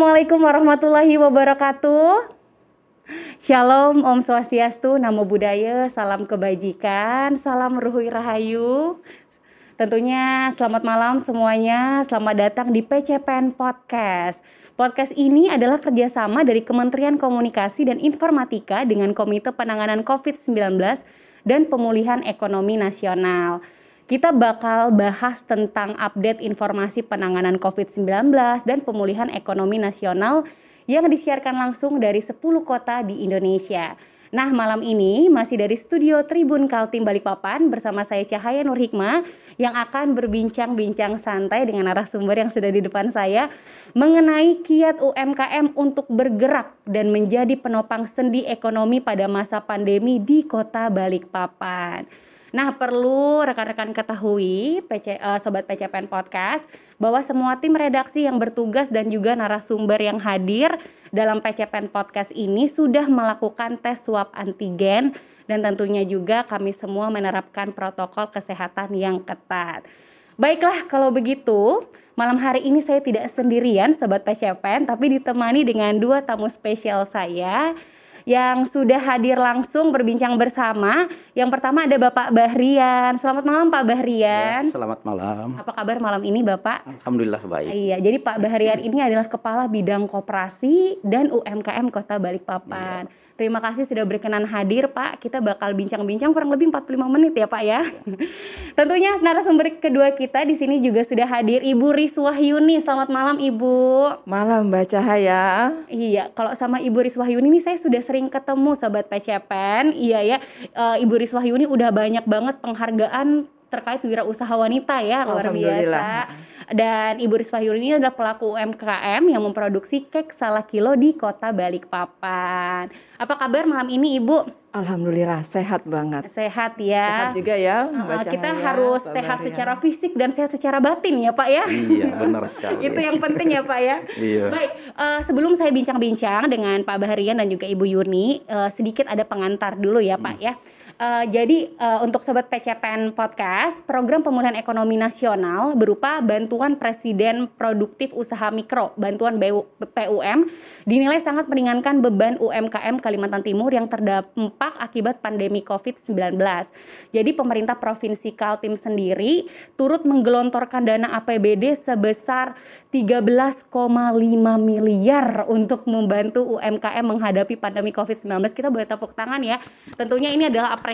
Assalamualaikum warahmatullahi wabarakatuh. Shalom, Om Swastiastu, Namo Buddhaya, salam kebajikan, salam ruhui rahayu. Tentunya selamat malam semuanya, selamat datang di PCPN Podcast. Podcast ini adalah kerjasama dari Kementerian Komunikasi dan Informatika dengan Komite Penanganan COVID-19 dan Pemulihan Ekonomi Nasional kita bakal bahas tentang update informasi penanganan COVID-19 dan pemulihan ekonomi nasional yang disiarkan langsung dari 10 kota di Indonesia. Nah, malam ini masih dari studio Tribun Kaltim Balikpapan bersama saya Cahaya Nur Hikmah yang akan berbincang-bincang santai dengan narasumber yang sudah di depan saya mengenai kiat UMKM untuk bergerak dan menjadi penopang sendi ekonomi pada masa pandemi di Kota Balikpapan. Nah, perlu rekan-rekan ketahui, PC, uh, eh, Sobat PCPN Podcast, bahwa semua tim redaksi yang bertugas dan juga narasumber yang hadir dalam PCPN Podcast ini sudah melakukan tes swab antigen dan tentunya juga kami semua menerapkan protokol kesehatan yang ketat. Baiklah, kalau begitu, malam hari ini saya tidak sendirian Sobat PCPN, tapi ditemani dengan dua tamu spesial saya yang sudah hadir langsung berbincang bersama. Yang pertama ada Bapak Bahrian. Selamat malam Pak Bahrian. Ya, selamat malam. Apa kabar malam ini Bapak? Alhamdulillah baik. Iya, jadi Pak Bahrian ini adalah Kepala Bidang Koperasi dan UMKM Kota Balikpapan. Ya. Terima kasih sudah berkenan hadir Pak. Kita bakal bincang-bincang kurang lebih 45 menit ya Pak ya. Tentunya narasumber kedua kita di sini juga sudah hadir Ibu Riswahyuni. Selamat malam Ibu. Malam Mbak Cahaya. Iya, kalau sama Ibu Riswahyuni ini saya sudah sering ketemu sobat PCPN. Iya ya, e, Ibu Riswahyuni udah banyak banget penghargaan terkait wirausaha wanita ya luar biasa. Dan Ibu Risma Yuri ini adalah pelaku UMKM yang memproduksi kek salah kilo di kota Balikpapan. Apa kabar malam ini Ibu? Alhamdulillah sehat banget. Sehat ya. Sehat juga ya. Uh, kita harus sehat secara fisik dan sehat secara batin ya Pak ya. Iya benar sekali. Itu yang penting ya Pak ya. iya. Baik, uh, sebelum saya bincang-bincang dengan Pak Baharian dan juga Ibu Yurni, uh, sedikit ada pengantar dulu ya Pak hmm. ya. Uh, jadi uh, untuk sobat PCPN Podcast, program pemulihan ekonomi nasional berupa bantuan Presiden Produktif Usaha Mikro, bantuan PUM, dinilai sangat meringankan beban UMKM Kalimantan Timur yang terdampak akibat pandemi COVID-19. Jadi pemerintah Provinsi Kaltim sendiri turut menggelontorkan dana APBD sebesar 13,5 miliar untuk membantu UMKM menghadapi pandemi COVID-19. Kita boleh tepuk tangan ya. Tentunya ini adalah apresiasi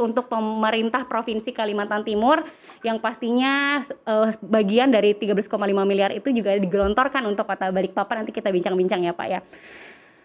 untuk pemerintah Provinsi Kalimantan Timur yang pastinya uh, bagian dari 13,5 miliar itu juga digelontorkan untuk Kota Balikpapan nanti kita bincang-bincang ya Pak ya.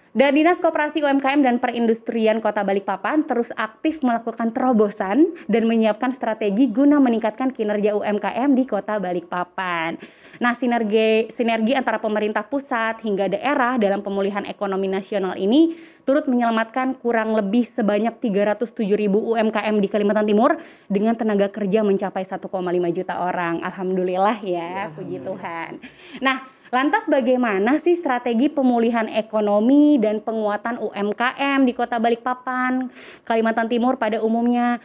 Dan Dinas Koperasi UMKM dan Perindustrian Kota Balikpapan terus aktif melakukan terobosan dan menyiapkan strategi guna meningkatkan kinerja UMKM di Kota Balikpapan. Nah, sinergi sinergi antara pemerintah pusat hingga daerah dalam pemulihan ekonomi nasional ini turut menyelamatkan kurang lebih sebanyak 307 ribu UMKM di Kalimantan Timur dengan tenaga kerja mencapai 1,5 juta orang. Alhamdulillah ya, ya puji Tuhan. Nah, lantas bagaimana sih strategi pemulihan ekonomi dan penguatan UMKM di Kota Balikpapan, Kalimantan Timur pada umumnya?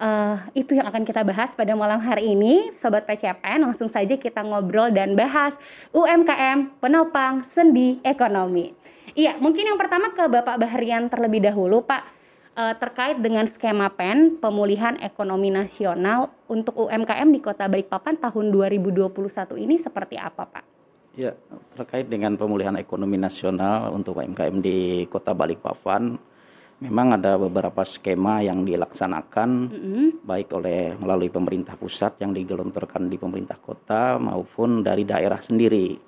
Uh, itu yang akan kita bahas pada malam hari ini, Sobat PCPN. Langsung saja kita ngobrol dan bahas UMKM penopang sendi ekonomi. Iya, mungkin yang pertama ke Bapak Bahrian terlebih dahulu, Pak, uh, terkait dengan skema PEN pemulihan ekonomi nasional untuk UMKM di Kota Balikpapan tahun 2021 ini seperti apa, Pak? Ya, terkait dengan pemulihan ekonomi nasional untuk UMKM di Kota Balikpapan, memang ada beberapa skema yang dilaksanakan mm-hmm. baik oleh melalui pemerintah pusat yang digelontorkan di pemerintah kota maupun dari daerah sendiri.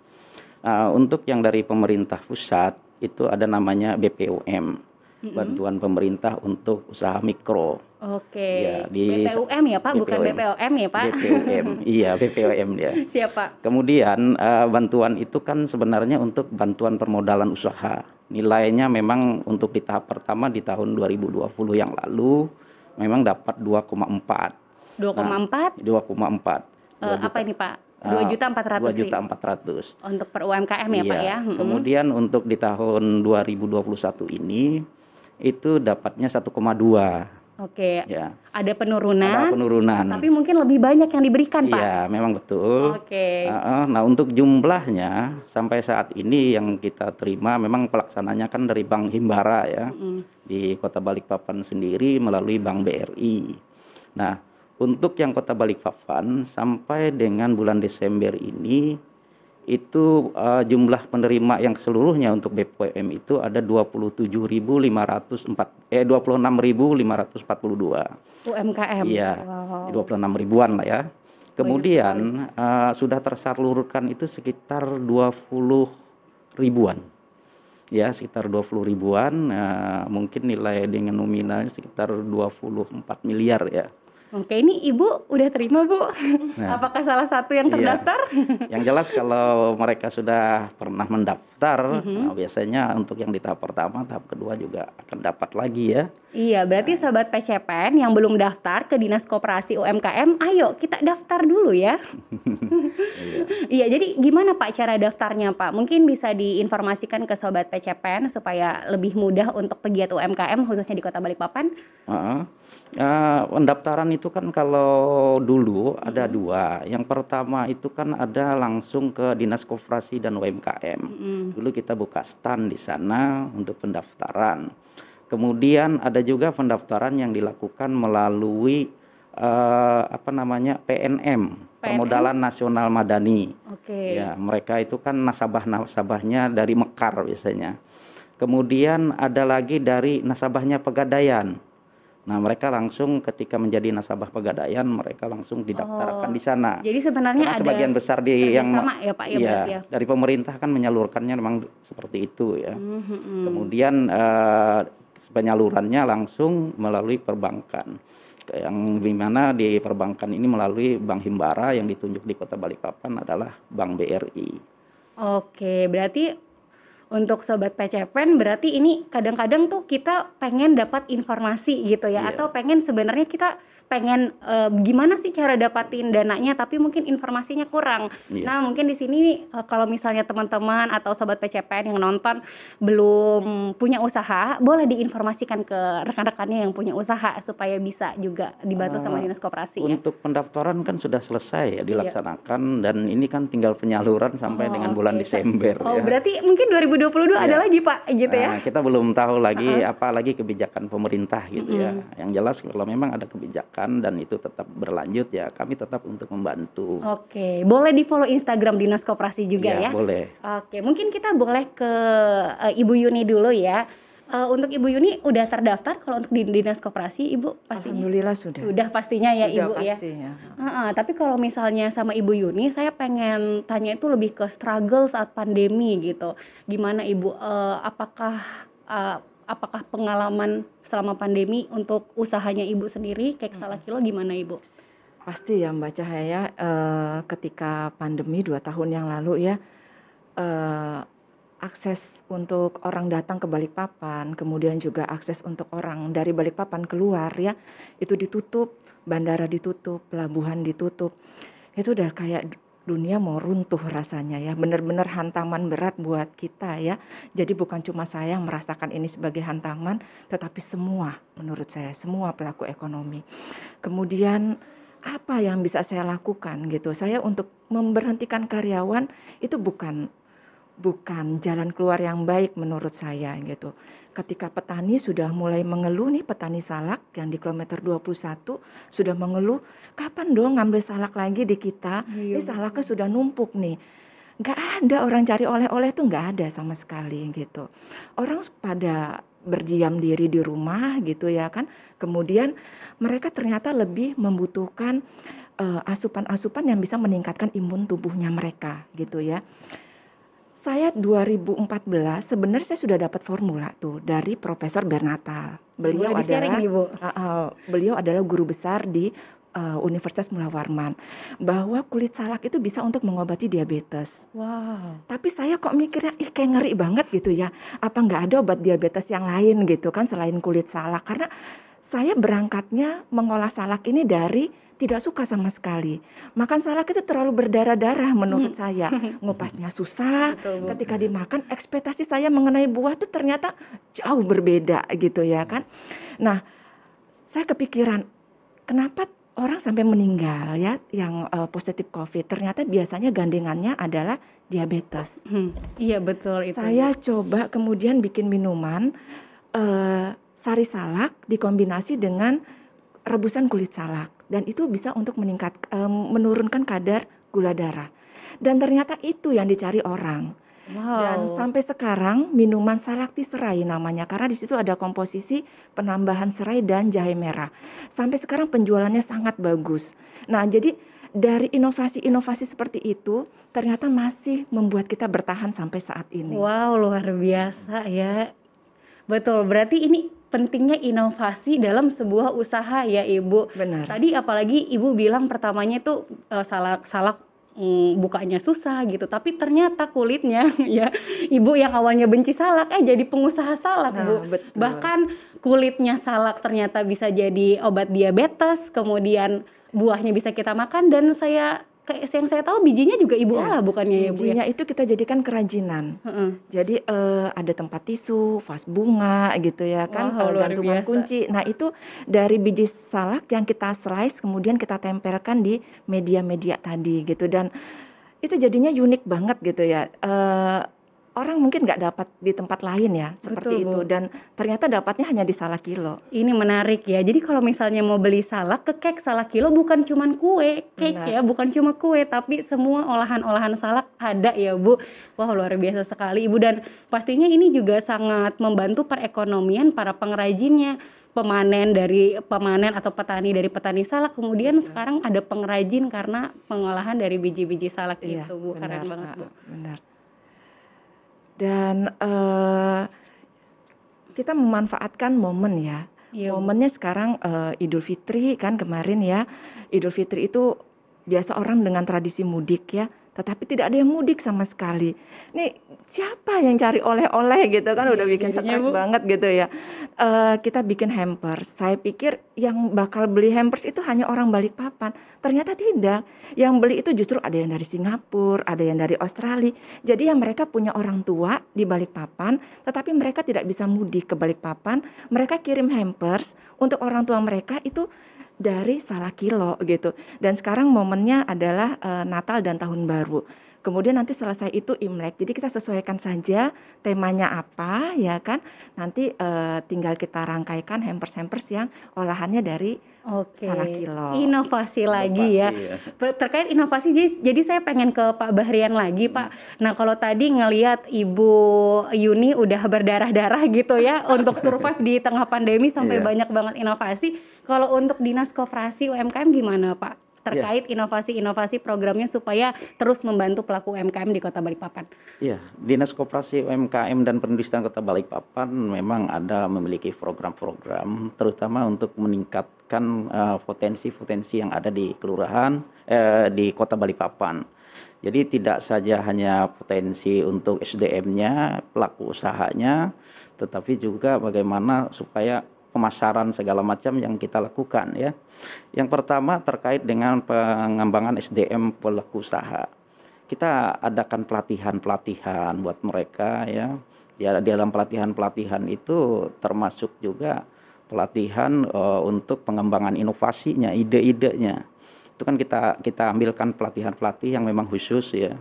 Uh, untuk yang dari pemerintah pusat itu ada namanya BPUM, mm-hmm. bantuan pemerintah untuk usaha mikro. Oke. Okay. Ya, di BPUM ya Pak, BPUM. bukan BPOM ya Pak? BPUM, iya BPUM dia. Siapa? Kemudian uh, bantuan itu kan sebenarnya untuk bantuan permodalan usaha nilainya memang untuk di tahap pertama di tahun 2020 yang lalu memang dapat 2,4. 2,4? Nah, 2,4. Uh, apa ini Pak? Dua juta empat ratus. Dua juta empat ratus. Untuk per UMKM ya iya. Pak ya. Hmm. Kemudian untuk di tahun 2021 ini itu dapatnya 1,2. Oke. Ya. Ada penurunan. Ada penurunan. Tapi mungkin lebih banyak yang diberikan, Pak. Iya, memang betul. Oke. Uh, nah, untuk jumlahnya sampai saat ini yang kita terima memang pelaksananya kan dari Bank Himbara ya. Mm. Di Kota Balikpapan sendiri melalui Bank BRI. Nah, untuk yang Kota Balikpapan sampai dengan bulan Desember ini itu uh, jumlah penerima yang seluruhnya untuk BPOM itu ada 27.504 eh 26.542. UMKM. Iya. Wow. 26 ribuan lah ya. Kemudian uh, sudah tersalurkan itu sekitar 20 ribuan. Ya, sekitar 20 ribuan, uh, mungkin nilai dengan nominalnya sekitar 24 miliar ya. Oke, ini Ibu udah terima, Bu? Nah. Apakah salah satu yang Iya. terdaftar? Yang jelas kalau mereka sudah pernah mendaftar, Mhm. nah, biasanya untuk yang di tahap pertama, tahap kedua juga akan dapat lagi ya. Iya, berarti sahabat PCPN yang belum daftar ke Dinas Koperasi UMKM, ayo kita daftar dulu ya. Iya. Iya, jadi gimana Pak cara daftarnya Pak? Mungkin bisa diinformasikan ke sobat PCPN supaya lebih mudah untuk pegiat UMKM khususnya di Kota Balikpapan. Heeh. Eh, pendaftaran itu kan kalau dulu ada Mhm. dua. Yang pertama itu kan ada langsung ke Dinas Koperasi dan UMKM. Mm. Dulu kita buka stand di sana untuk pendaftaran. Kemudian ada juga pendaftaran yang dilakukan melalui eh, apa namanya PNM, Permodalan Nasional Madani. Oke. Ya, mereka itu kan nasabah-nasabahnya dari Mekar biasanya. Kemudian ada lagi dari nasabahnya Pegadaian. Nah, mereka langsung ketika menjadi nasabah Pegadaian, mereka langsung didaftarkan Oh, di sana. Jadi sebenarnya Karena ada sebagian besar di yang kerjasama ya Pak ya iya, ya. dari pemerintah kan menyalurkannya memang seperti itu ya. Mhm. Kemudian eh, penyalurannya langsung melalui perbankan. Yang di mana di perbankan ini melalui Bank Himbara yang ditunjuk di Kota Balikpapan adalah Bank BRI. Oke, berarti untuk sobat PCPN berarti ini kadang-kadang tuh kita pengen dapat informasi gitu ya Iya. atau pengen sebenarnya kita pengen eh, gimana sih cara dapatin dananya tapi mungkin informasinya kurang. Iya. Nah, mungkin di sini eh, kalau misalnya teman-teman atau sobat PCPN yang nonton belum punya usaha, boleh diinformasikan ke rekan-rekannya yang punya usaha supaya bisa juga dibantu sama Ah, Dinas Koperasi ya. Untuk pendaftaran kan sudah selesai ya dilaksanakan dan ini kan tinggal penyaluran sampai Oh, dengan bulan oke. Desember Oh, ya. berarti mungkin 2022 ada Iya. lagi, Pak, gitu ya. Nah, kita belum tahu lagi apa lagi kebijakan pemerintah gitu ya. Yang jelas kalau memang ada kebijakan dan itu tetap berlanjut ya, kami tetap untuk membantu. Oke, boleh di follow Instagram Dinas Koperasi juga ya. Iya, boleh. Oke, mungkin kita boleh ke eh, Ibu Yuni dulu ya. Eh, untuk Ibu Yuni udah terdaftar kalau untuk di Dinas Koperasi, Ibu pastinya Alhamdulillah sudah. sudah pastinya ya Sudah Ibu ya. pastinya. Heeh, tapi kalau misalnya sama Ibu Yuni, saya pengen tanya itu lebih ke struggle saat pandemi gitu. Gimana Ibu? eh, apakah eh, apakah pengalaman selama pandemi untuk usahanya Ibu sendiri, kayak salah kilo gimana Ibu? Pasti ya Mbak Cahaya eh, ketika pandemi dua tahun yang lalu ya eh, akses untuk orang datang ke Balikpapan, kemudian juga akses untuk orang dari Balikpapan keluar ya itu ditutup, bandara ditutup, pelabuhan ditutup. Itu udah kayak dunia mau runtuh rasanya ya, benar-benar hantaman berat buat kita ya. Jadi bukan cuma saya yang merasakan ini sebagai hantaman, tetapi semua menurut saya semua pelaku ekonomi. Kemudian apa yang bisa saya lakukan gitu? Saya untuk memberhentikan karyawan itu bukan bukan jalan keluar yang baik menurut saya gitu. Ketika petani sudah mulai mengeluh nih petani salak yang di kilometer 21 sudah mengeluh, kapan dong ngambil salak lagi di kita? Iya, Ini salaknya sudah numpuk nih. Nggak ada orang cari oleh-oleh tuh nggak ada sama sekali gitu. Orang pada berdiam diri di rumah gitu ya kan. Kemudian mereka ternyata lebih membutuhkan eh, asupan-asupan yang bisa meningkatkan imun tubuhnya mereka gitu ya. Saya 2014 sebenarnya saya sudah dapat formula tuh dari Profesor Bernatal. Beliau Boleh adalah nih, Bu. Uh, uh, beliau adalah guru besar di uh, Universitas Mula Warman bahwa kulit salak itu bisa untuk mengobati diabetes. Wow. Tapi saya kok mikirnya ih kayak ngeri banget gitu ya. Apa nggak ada obat diabetes yang lain gitu kan selain kulit salak? Karena saya berangkatnya mengolah salak ini dari tidak suka sama sekali. Makan salak itu terlalu berdarah-darah menurut saya. Ngupasnya susah. Betul. Ketika dimakan ekspektasi saya mengenai buah tuh ternyata jauh berbeda gitu ya kan. Nah, saya kepikiran kenapa orang sampai meninggal ya yang uh, positif COVID ternyata biasanya gandengannya adalah diabetes. Hmm, iya betul itu. Saya coba kemudian bikin minuman uh, sari salak dikombinasi dengan rebusan kulit salak dan itu bisa untuk meningkat um, menurunkan kadar gula darah. Dan ternyata itu yang dicari orang. Wow. Dan sampai sekarang minuman salakti serai namanya karena di situ ada komposisi penambahan serai dan jahe merah. Sampai sekarang penjualannya sangat bagus. Nah, jadi dari inovasi-inovasi seperti itu ternyata masih membuat kita bertahan sampai saat ini. Wow, luar biasa ya. Betul, berarti ini pentingnya inovasi dalam sebuah usaha ya Ibu. Benar. Tadi apalagi Ibu bilang pertamanya itu uh, salak salak mm, bukanya susah gitu tapi ternyata kulitnya ya ibu yang awalnya benci salak eh jadi pengusaha salak nah, bu betul. bahkan kulitnya salak ternyata bisa jadi obat diabetes kemudian buahnya bisa kita makan dan saya yang saya tahu bijinya juga ibu ya, olah bukannya ya bu ya? itu kita jadikan kerajinan uh -uh. jadi uh, ada tempat tisu vas bunga gitu ya kan wow, uh, gantungan biasa. kunci nah itu dari biji salak yang kita slice kemudian kita tempelkan di media-media tadi gitu dan itu jadinya unik banget gitu ya uh, orang mungkin nggak dapat di tempat lain ya seperti Betul, itu Bu. dan ternyata dapatnya hanya di Salak Kilo. Ini menarik ya. Jadi kalau misalnya mau beli salak ke kek Salak Kilo bukan cuma kue, kek Benar. ya, bukan cuma kue tapi semua olahan-olahan salak ada ya, Bu. Wah, luar biasa sekali Ibu dan pastinya ini juga sangat membantu perekonomian para pengrajinnya pemanen dari pemanen atau petani dari petani salak kemudian ya. sekarang ada pengrajin karena pengolahan dari biji-biji salak ya, itu Bu benar, keren banget Bu. Benar dan uh, kita memanfaatkan momen ya. Iya. Momennya sekarang uh, Idul Fitri kan kemarin ya. Idul Fitri itu biasa orang dengan tradisi mudik ya tetapi tidak ada yang mudik sama sekali. Nih siapa yang cari oleh-oleh gitu kan udah bikin stres banget gitu ya. Uh, kita bikin hampers. Saya pikir yang bakal beli hampers itu hanya orang balik papan. Ternyata tidak. Yang beli itu justru ada yang dari Singapura, ada yang dari Australia. Jadi yang mereka punya orang tua di balik papan, tetapi mereka tidak bisa mudik ke balik papan. Mereka kirim hampers untuk orang tua mereka itu dari salah kilo gitu. Dan sekarang momennya adalah uh, Natal dan Tahun Baru. Kemudian nanti selesai itu Imlek. Jadi kita sesuaikan saja temanya apa ya kan. Nanti uh, tinggal kita rangkaikan hampers-hampers yang olahannya dari Oke. kilo. Inovasi lagi ya. ya. Terkait inovasi jadi, jadi saya pengen ke Pak Bahrian lagi, Pak. Nah, kalau tadi ngelihat Ibu Yuni udah berdarah-darah gitu ya untuk survive di tengah pandemi sampai yeah. banyak banget inovasi. Kalau untuk Dinas Koperasi UMKM gimana, Pak? Terkait inovasi-inovasi programnya supaya terus membantu pelaku UMKM di Kota Balikpapan. Iya, Dinas Koperasi UMKM dan Perindustrian Kota Balikpapan memang ada memiliki program-program terutama untuk meningkatkan uh, potensi-potensi yang ada di kelurahan uh, di Kota Balikpapan. Jadi tidak saja hanya potensi untuk SDM-nya, pelaku usahanya, tetapi juga bagaimana supaya pemasaran segala macam yang kita lakukan ya. Yang pertama terkait dengan pengembangan SDM pelaku usaha. Kita adakan pelatihan-pelatihan buat mereka ya. Di dalam pelatihan-pelatihan itu termasuk juga pelatihan uh, untuk pengembangan inovasinya, ide-idenya. Itu kan kita kita ambilkan pelatihan-pelatihan yang memang khusus ya.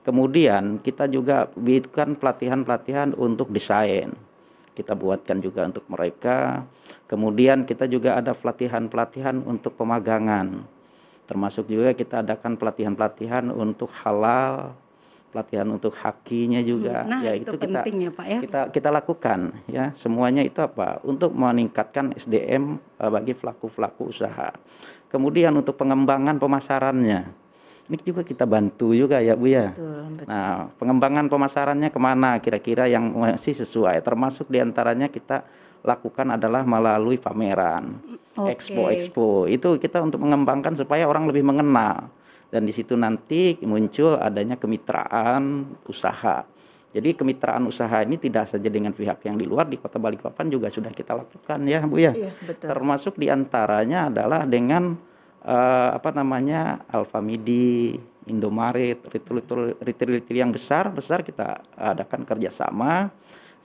Kemudian kita juga berikan pelatihan-pelatihan untuk desain kita buatkan juga untuk mereka. Kemudian kita juga ada pelatihan-pelatihan untuk pemagangan. Termasuk juga kita adakan pelatihan-pelatihan untuk halal, pelatihan untuk hakinya juga nah, ya itu, itu kita ya, Pak, ya? kita kita lakukan ya semuanya itu apa untuk meningkatkan SDM eh, bagi pelaku-pelaku usaha kemudian untuk pengembangan pemasarannya ini juga kita bantu juga ya Bu ya. Betul, betul. Nah pengembangan pemasarannya ke mana kira-kira yang masih sesuai termasuk di antaranya kita lakukan adalah melalui pameran, expo-expo itu kita untuk mengembangkan supaya orang lebih mengenal dan di situ nanti muncul adanya kemitraan usaha. Jadi kemitraan usaha ini tidak saja dengan pihak yang di luar di Kota Balikpapan juga sudah kita lakukan ya Bu ya. Iya, betul. Termasuk di antaranya adalah dengan uh, apa namanya Alfamidi, Indomaret, retail-retail yang besar besar kita adakan kerjasama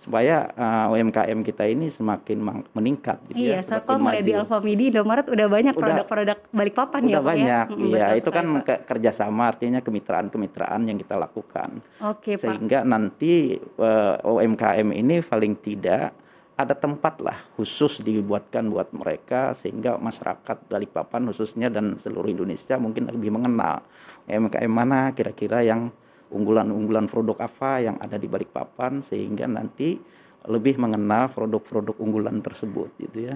supaya uh, UMKM kita ini semakin meningkat gitu ya, iya, ya. Iya, kalau mulai di Alfamidi, Indomaret udah banyak produk-produk Balikpapan udah ya, Pak banyak. Ya? Iya, itu kan ke kerjasama artinya kemitraan-kemitraan yang kita lakukan. Oke, Pak. Sehingga nanti uh, UMKM ini paling tidak ada tempat lah khusus dibuatkan buat mereka sehingga masyarakat Balikpapan khususnya dan seluruh Indonesia mungkin lebih mengenal UMKM mana kira-kira yang unggulan-unggulan produk apa yang ada di Balikpapan sehingga nanti lebih mengenal produk-produk unggulan tersebut gitu ya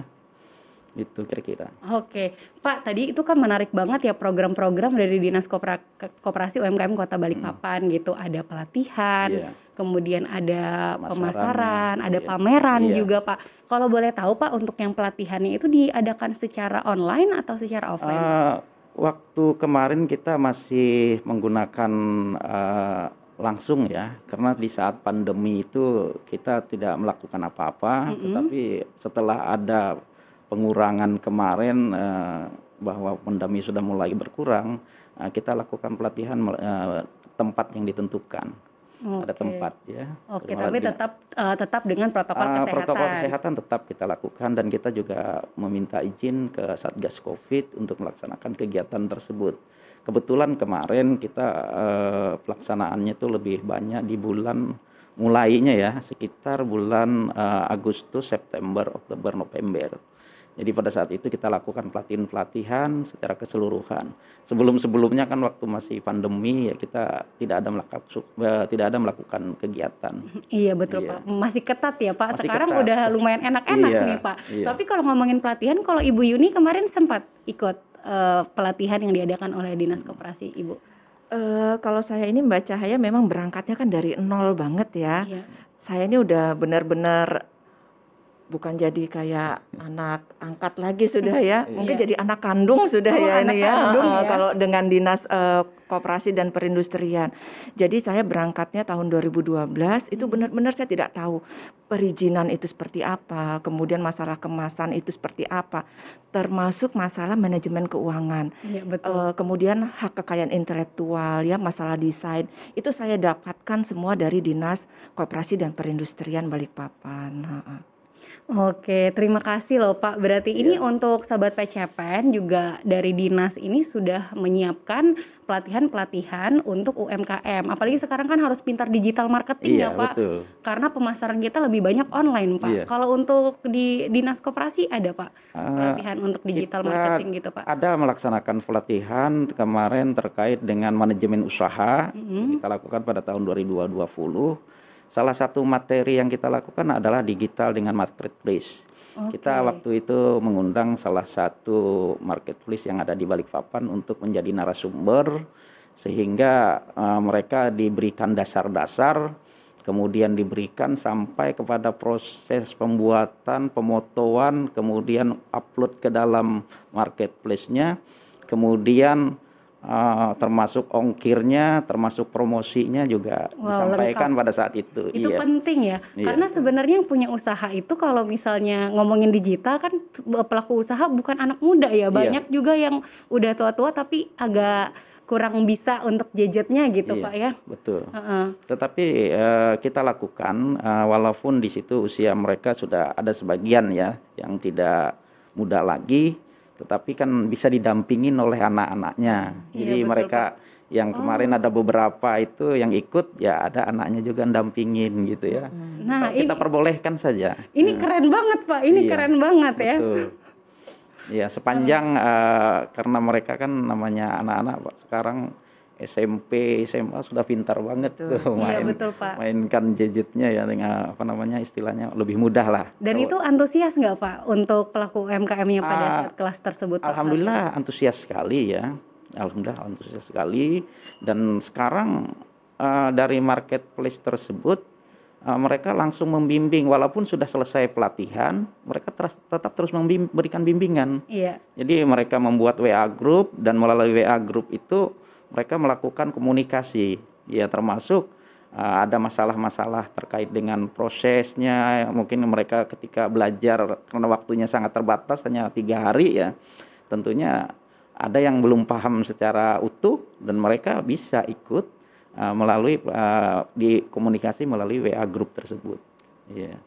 itu kira-kira. Oke, Pak, tadi itu kan menarik banget ya program-program dari Dinas Kopera Koperasi UMKM Kota Balikpapan hmm. gitu. Ada pelatihan, yeah. Kemudian ada pemasaran, pemasaran ada yeah. pameran yeah. juga, Pak. Kalau boleh tahu, Pak, untuk yang pelatihannya itu diadakan secara online atau secara offline? Uh, waktu kemarin kita masih menggunakan uh, langsung ya karena di saat pandemi itu kita tidak melakukan apa-apa mm -hmm. tetapi setelah ada pengurangan kemarin uh, bahwa pandemi sudah mulai berkurang uh, kita lakukan pelatihan uh, tempat yang ditentukan Okay. Ada tempat ya. Oke, okay, tapi tetap uh, tetap dengan protokol uh, kesehatan. Protokol kesehatan tetap kita lakukan dan kita juga meminta izin ke Satgas Covid untuk melaksanakan kegiatan tersebut. Kebetulan kemarin kita uh, pelaksanaannya itu lebih banyak di bulan mulainya ya sekitar bulan uh, Agustus, September, Oktober, November. Jadi pada saat itu kita lakukan pelatihan-pelatihan secara keseluruhan. Sebelum-sebelumnya kan waktu masih pandemi ya kita tidak ada melakukan tidak ada melakukan kegiatan. Iya betul iya. Pak. Masih ketat ya Pak. Masih Sekarang ketat. udah lumayan enak-enak iya, nih Pak. Iya. Tapi kalau ngomongin pelatihan kalau Ibu Yuni kemarin sempat ikut uh, pelatihan yang diadakan oleh Dinas Koperasi Ibu. Uh, kalau saya ini Mbak Cahaya memang berangkatnya kan dari nol banget ya. Iya. Saya ini udah benar-benar bukan jadi kayak anak angkat lagi sudah ya, iya. mungkin jadi anak kandung sudah oh, ya ini ya. Kandung, uh, ya. Kalau dengan dinas uh, koperasi dan perindustrian. Jadi saya berangkatnya tahun 2012 itu hmm. benar-benar saya tidak tahu perizinan itu seperti apa, kemudian masalah kemasan itu seperti apa, termasuk masalah manajemen keuangan. Iya, betul. Uh, kemudian hak kekayaan intelektual ya, masalah desain itu saya dapatkan semua dari dinas koperasi dan perindustrian Balikpapan. Uh Oke, terima kasih loh Pak. Berarti ini iya. untuk sahabat PCPN juga dari dinas ini sudah menyiapkan pelatihan-pelatihan untuk UMKM. Apalagi sekarang kan harus pintar digital marketing iya, ya Pak. Betul. Karena pemasaran kita lebih banyak online Pak. Iya. Kalau untuk di dinas koperasi ada Pak uh, pelatihan untuk digital marketing gitu Pak. Ada melaksanakan pelatihan kemarin terkait dengan manajemen usaha. Mm -hmm. Kita lakukan pada tahun 2020 salah satu materi yang kita lakukan adalah digital dengan marketplace. Okay. Kita waktu itu mengundang salah satu marketplace yang ada di Balikpapan untuk menjadi narasumber sehingga uh, mereka diberikan dasar-dasar kemudian diberikan sampai kepada proses pembuatan, pemotoan, kemudian upload ke dalam marketplace-nya, kemudian uh, termasuk ongkirnya, termasuk promosinya juga wow, disampaikan lengkap. pada saat itu. Itu iya. penting ya, iya. karena sebenarnya yang punya usaha itu kalau misalnya ngomongin digital kan pelaku usaha bukan anak muda ya, iya. banyak iya. juga yang udah tua-tua tapi agak kurang bisa untuk gadgetnya gitu iya, pak ya. Betul. Uh -uh. Tetapi uh, kita lakukan uh, walaupun di situ usia mereka sudah ada sebagian ya yang tidak muda lagi tetapi kan bisa didampingin oleh anak-anaknya. Iya, Jadi betul, mereka Pak. yang oh. kemarin ada beberapa itu yang ikut ya ada anaknya juga dampingin gitu ya. Nah, kita ini, perbolehkan saja. Ini nah. keren banget Pak, ini iya, keren banget ya. Betul. Ya sepanjang uh, karena mereka kan namanya anak-anak sekarang SMP, SMA sudah pintar banget betul. tuh iya, main, iya, betul, Pak. mainkan gadgetnya ya dengan apa namanya istilahnya lebih mudah lah. Dan itu antusias nggak Pak untuk pelaku UMKM-nya pada uh, saat kelas tersebut? Alhamdulillah Pak? antusias sekali ya, alhamdulillah antusias sekali dan sekarang uh, dari marketplace tersebut uh, mereka langsung membimbing walaupun sudah selesai pelatihan mereka terus, tetap terus memberikan bimbingan. Iya. Jadi mereka membuat WA group dan melalui WA group itu mereka melakukan komunikasi. Ya termasuk uh, ada masalah-masalah terkait dengan prosesnya. Mungkin mereka ketika belajar karena waktunya sangat terbatas hanya tiga hari ya tentunya ada yang belum paham secara utuh dan mereka bisa ikut uh, melalui uh, di komunikasi melalui WA grup tersebut. Iya.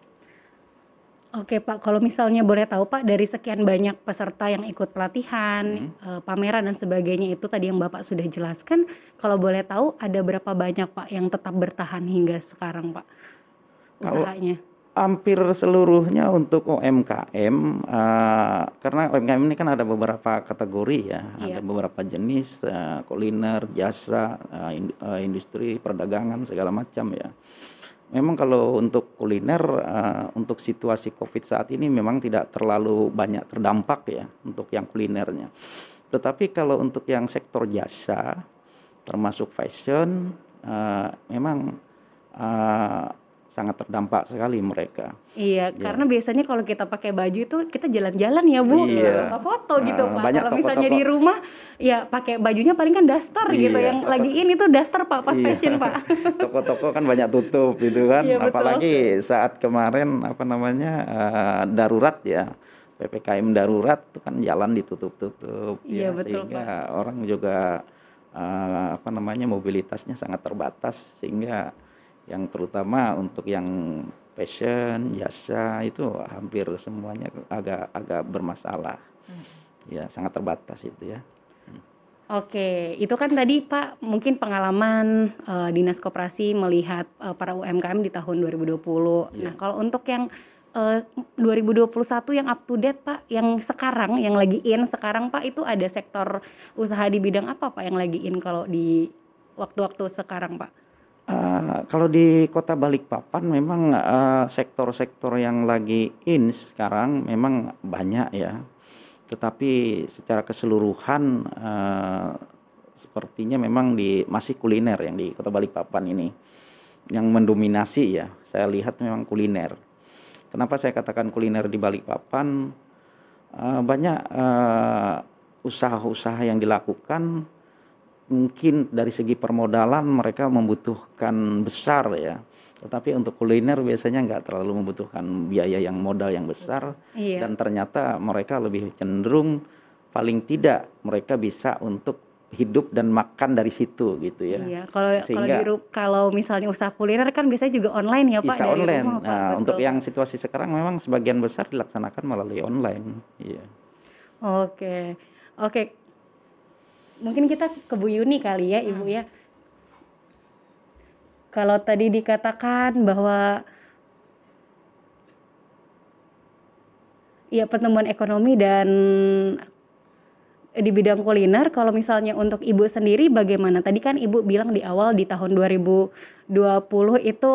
Oke Pak, kalau misalnya boleh tahu Pak dari sekian banyak peserta yang ikut pelatihan, eh, pameran dan sebagainya itu tadi yang Bapak sudah jelaskan, kalau boleh tahu ada berapa banyak Pak yang tetap bertahan hingga sekarang Pak Kalau- usahanya? Hampir seluruhnya untuk UMKM, eh, karena UMKM ini kan ada beberapa kategori ya, Iya. ada beberapa jenis eh, kuliner, jasa, eh, industri, perdagangan segala macam ya. Memang kalau untuk kuliner, eh, untuk situasi COVID saat ini memang tidak terlalu banyak terdampak ya untuk yang kulinernya. Tetapi kalau untuk yang sektor jasa, termasuk fashion, eh, memang eh, sangat terdampak sekali mereka. Iya, Iya. karena biasanya kalau kita pakai baju itu kita jalan-jalan ya Bu, Iya. nggak foto gitu Nah, Pak. banyak Kalau misalnya di rumah, ya pakai bajunya paling kan daster gitu, Iya. yang lagi in itu daster Pak pas Iya. fashion Pak. Toko-toko kan banyak tutup gitu kan. Iya, betul. Apalagi saat kemarin apa namanya eh, darurat ya. PPKM darurat itu kan jalan ditutup-tutup Iya, ya betul, sehingga orang juga eh, apa namanya mobilitasnya sangat terbatas sehingga yang terutama untuk yang fashion, jasa itu hampir semuanya agak agak bermasalah. Ya, sangat terbatas itu ya. Oke, itu kan tadi Pak mungkin pengalaman eh, Dinas Koperasi melihat eh, para UMKM di tahun 2020. Iya. Nah, kalau untuk yang eh, 2021 yang up to date Pak, yang sekarang yang lagi in sekarang Pak itu ada sektor usaha di bidang apa Pak yang lagi in kalau di waktu-waktu sekarang Pak? Eh, kalau di Kota Balikpapan memang eh, sektor-sektor yang lagi in sekarang memang banyak ya. Tetapi secara keseluruhan eh, sepertinya memang di masih kuliner yang di Kota Balikpapan ini yang mendominasi ya. Saya lihat memang kuliner. Kenapa saya katakan kuliner di Balikpapan? Eh, banyak usaha-usaha yang dilakukan mungkin dari segi permodalan mereka membutuhkan besar ya. Tetapi untuk kuliner biasanya nggak terlalu membutuhkan biaya yang modal yang besar Iya. dan ternyata mereka lebih cenderung paling tidak mereka bisa untuk hidup dan makan dari situ gitu ya. Iya, kalau kalau Sehingga- di ru- kalau misalnya usaha kuliner kan biasanya juga online ya Pak Bisa dari online. rumah Pak. Nah, Betul, untuk yang situasi sekarang memang sebagian besar dilaksanakan melalui online. Iya. Oke, oke. Mungkin kita ke Bu Yuni kali ya, Ibu ya. Kalau tadi dikatakan bahwa ya pertumbuhan ekonomi dan di bidang kuliner, kalau misalnya untuk Ibu sendiri bagaimana? Tadi kan Ibu bilang di awal di tahun 2020 itu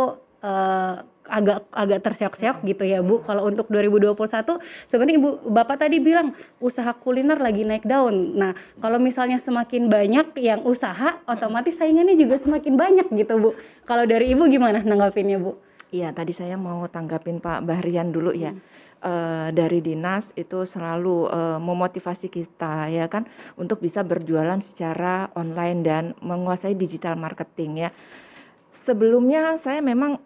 eh, agak agak terseok-seok gitu ya Bu. Kalau untuk 2021 sebenarnya Ibu Bapak tadi bilang usaha kuliner lagi naik daun. Nah, kalau misalnya semakin banyak yang usaha, otomatis saingannya juga semakin banyak gitu Bu. Kalau dari Ibu gimana nanggapinnya Bu? Iya, tadi saya mau tanggapin Pak Bahrian dulu ya. Eh, dari dinas itu selalu eh, memotivasi kita ya kan untuk bisa berjualan secara online dan menguasai digital marketing ya. Sebelumnya saya memang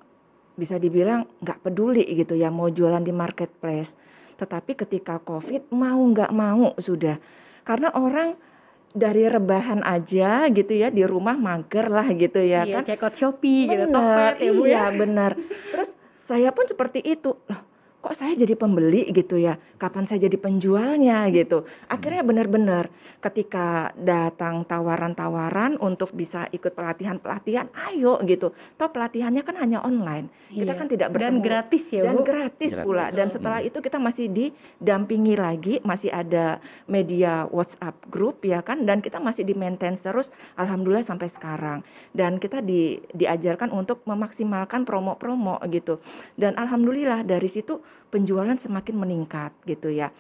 bisa dibilang nggak peduli gitu ya mau jualan di marketplace. Tetapi ketika COVID mau nggak mau sudah karena orang dari rebahan aja gitu ya di rumah mager lah gitu ya iya, kan. check out Shopee gitu, Benar, Tokped ya Bu ya. iya benar. Terus saya pun seperti itu. Loh, kok saya jadi pembeli gitu ya? Kapan saya jadi penjualnya gitu? Akhirnya benar-benar ketika datang tawaran-tawaran untuk bisa ikut pelatihan-pelatihan, ayo gitu. Toh pelatihannya kan hanya online. Kita Iya. kan tidak dan bertemu gratis ya dan Bu. gratis Gratis. pula dan setelah itu kita masih didampingi lagi masih ada media WhatsApp grup ya kan dan kita masih di maintain terus alhamdulillah sampai sekarang dan kita di diajarkan untuk memaksimalkan promo-promo gitu dan alhamdulillah dari situ penjualan semakin meningkat gitu ya.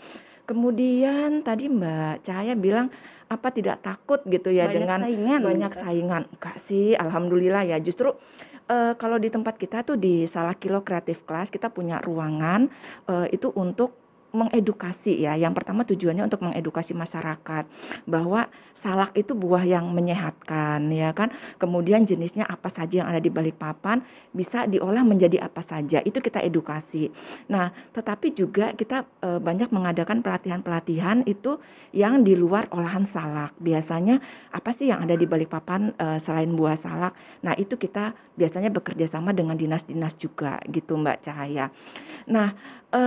Kemudian tadi Mbak Cahaya bilang apa tidak takut gitu ya Banyak dengan saingan. banyak gitu. saingan. Enggak sih alhamdulillah ya. Justru eh, kalau di tempat kita tuh di Salah Kilo Creative Class kita punya ruangan eh, itu untuk mengedukasi ya. Yang pertama tujuannya untuk mengedukasi masyarakat bahwa salak itu buah yang menyehatkan ya kan. Kemudian jenisnya apa saja yang ada di Balikpapan bisa diolah menjadi apa saja. Itu kita edukasi. Nah, tetapi juga kita e, banyak mengadakan pelatihan-pelatihan itu yang di luar olahan salak. Biasanya apa sih yang ada di Balikpapan e, selain buah salak? Nah, itu kita biasanya bekerja sama dengan dinas-dinas juga gitu Mbak Cahaya. Nah, e,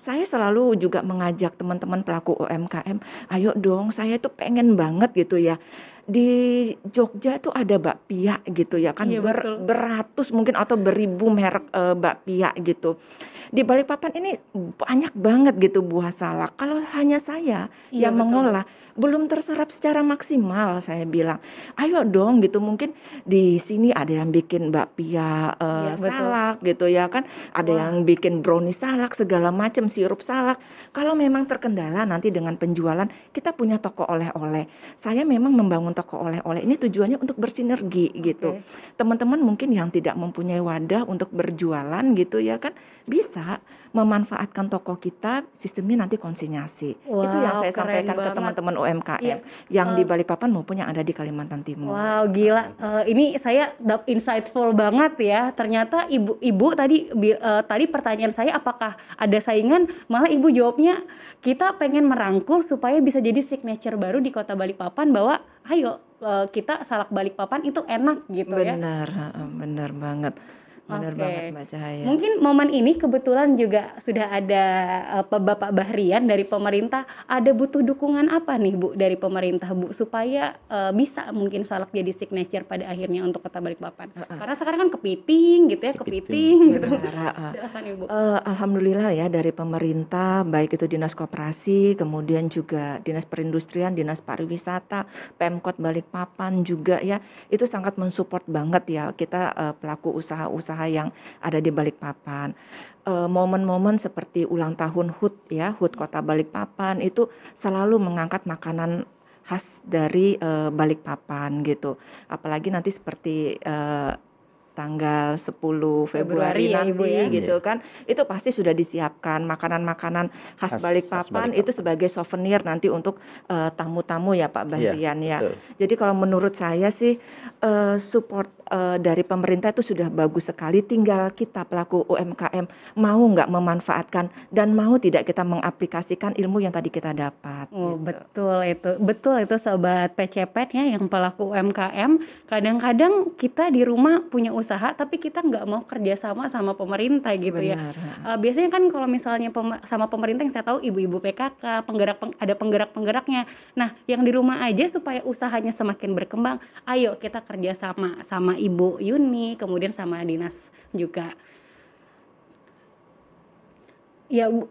saya selalu juga mengajak teman-teman pelaku UMKM, ayo dong saya itu pengen banget gitu ya. Di Jogja itu ada bakpia gitu ya kan Iya, ber, betul. beratus mungkin atau beribu merek eh, bakpia gitu. Di Balikpapan ini banyak banget gitu buah salak. Kalau hanya saya Iya, yang betul. mengolah belum terserap secara maksimal saya bilang. Ayo dong gitu mungkin di sini ada yang bikin bakpia eh, Iya, betul. salak gitu ya kan. Ada Wah. yang bikin brownie salak segala macam sirup salak. Kalau memang terkendala nanti dengan penjualan kita punya toko oleh-oleh. Saya memang membangun toko oleh-oleh ini tujuannya untuk bersinergi gitu. Teman-teman mungkin yang tidak mempunyai wadah untuk berjualan gitu ya kan bisa memanfaatkan toko kita sistemnya nanti konsinyasi. Itu yang Wow, saya sampaikan ke banget. teman-teman UMKM Iya. yang di Eh, Balikpapan maupun yang ada di Kalimantan Timur. Wow, gila. Eh, ini saya dap insightful banget ya. Ternyata ibu-ibu tadi eh, tadi pertanyaan saya apakah ada saingan? Malah ibu jawabnya kita pengen merangkul supaya bisa jadi signature baru di Kota Balikpapan bahwa ayo eh, kita salak Balikpapan itu enak gitu ya. Benar, benar banget. Benar Oke. banget Mbak Cahaya. Mungkin momen ini kebetulan juga sudah ada Pak Bapak Bahrian dari pemerintah. Ada butuh dukungan apa nih Bu dari pemerintah Bu supaya eh, bisa mungkin salak jadi signature pada akhirnya untuk Kota Balikpapan. Heeh. Karena sekarang kan kepiting gitu ya, Kepiting. kepiting gitu. Heeh. Silakan Ibu. Eh, Alhamdulillah ya dari pemerintah baik itu dinas koperasi kemudian juga dinas perindustrian dinas pariwisata pemkot balikpapan juga ya itu sangat mensupport banget ya kita eh, pelaku usaha-usaha yang ada di balikpapan Eh, momen-momen seperti ulang tahun HUT ya HUT kota balikpapan itu selalu mengangkat makanan khas dari eh, balikpapan gitu apalagi nanti seperti eh, tanggal 10 Februari Februari, ya, nanti Ibu ya. gitu kan itu pasti sudah disiapkan makanan-makanan khas, Khas- khas Balikpapan itu Balikpapan. sebagai souvenir nanti untuk tamu-tamu ya Pak Iya, Bahrian ya. betul. Jadi kalau menurut saya sih eh, support eh, dari pemerintah itu sudah bagus sekali. Tinggal kita pelaku UMKM mau nggak memanfaatkan dan mau tidak kita mengaplikasikan ilmu yang tadi kita dapat. Oh, gitu. betul itu. Betul itu sobat PCPet ya yang pelaku UMKM. Kadang-kadang kita di rumah punya usaha tapi kita nggak mau kerjasama sama pemerintah gitu ya. Benar. Eh, biasanya kan kalau misalnya pem- sama pemerintah yang saya tahu ibu-ibu PKK, penggerak peng- ada penggerak-penggeraknya. Nah, yang di rumah aja supaya usahanya semakin berkembang, ayo kita kerjasama sama Ibu Yuni, kemudian sama dinas juga. Ya, Bu.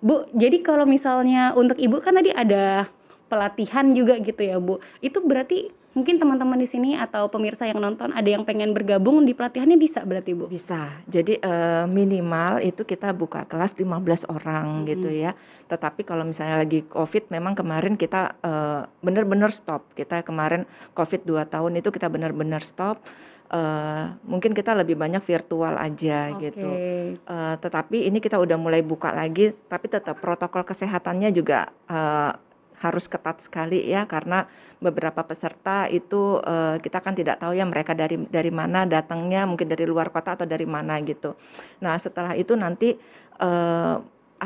Bu, jadi kalau misalnya untuk Ibu kan tadi ada pelatihan juga gitu ya, Bu. Itu berarti mungkin teman-teman di sini atau pemirsa yang nonton ada yang pengen bergabung di pelatihannya bisa berarti, Bu. Bisa. Jadi eh, minimal itu kita buka kelas 15 orang Mhm. gitu ya. Tetapi kalau misalnya lagi Covid memang kemarin kita eh, benar-benar stop. Kita kemarin Covid 2 tahun itu kita benar-benar stop. Eh, mungkin kita lebih banyak virtual aja gitu. Oke. Eh, tetapi ini kita udah mulai buka lagi, tapi tetap protokol kesehatannya juga eh, harus ketat sekali ya karena beberapa peserta itu eh, kita kan tidak tahu ya mereka dari dari mana datangnya, mungkin dari luar kota atau dari mana gitu. Nah setelah itu nanti eh,